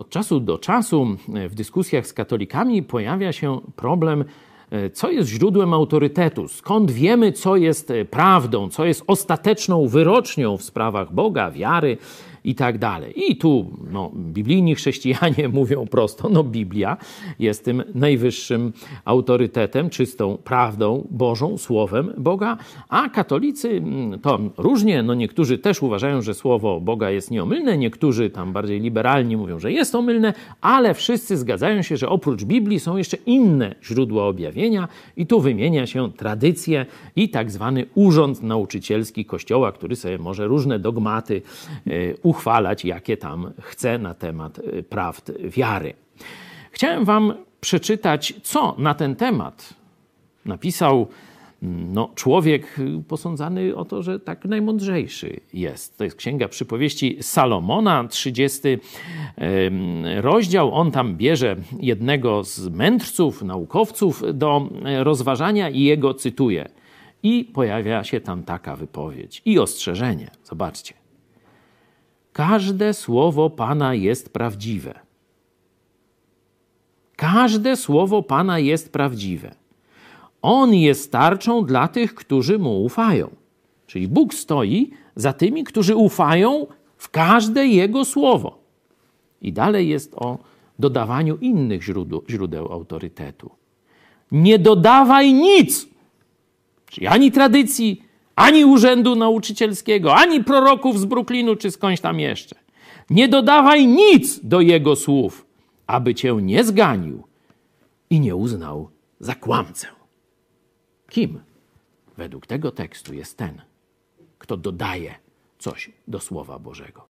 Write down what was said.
Od czasu do czasu w dyskusjach z katolikami pojawia się problem, co jest źródłem autorytetu, skąd wiemy, co jest prawdą, co jest ostateczną wyrocznią w sprawach Boga, wiary i tak dalej. I tu no, biblijni chrześcijanie mówią prosto, no Biblia jest tym najwyższym autorytetem, czystą prawdą Bożą, słowem Boga, a katolicy mm, to różnie, no niektórzy też uważają, że słowo Boga jest nieomylne, niektórzy tam bardziej liberalni mówią, że jest omylne, ale wszyscy zgadzają się, że oprócz Biblii są jeszcze inne źródła objawienia i tu wymienia się tradycje i tak zwany urząd nauczycielski Kościoła, który sobie może różne dogmaty y, uchwalać, jakie tam chce na temat y, prawd wiary. Chciałem Wam przeczytać, co na ten temat napisał mm, no, człowiek posądzany o to, że tak najmądrzejszy jest. To jest Księga Przypowieści Salomona, 30 rozdział. On tam bierze jednego z mędrców, naukowców do e, rozważania i jego cytuje. I pojawia się tam taka wypowiedź i ostrzeżenie. Zobaczcie. Każde słowo Pana jest prawdziwe. Każde słowo Pana jest prawdziwe. On jest tarczą dla tych, którzy mu ufają. Czyli Bóg stoi za tymi, którzy ufają w każde Jego słowo. I dalej jest o dodawaniu innych źródeł, autorytetu. Nie dodawaj nic, czyli ani tradycji, ani urzędu nauczycielskiego, ani proroków z Brooklynu czy skądś tam jeszcze. Nie dodawaj nic do jego słów, aby cię nie zganił i nie uznał za kłamcę. Kim według tego tekstu jest ten, kto dodaje coś do Słowa Bożego?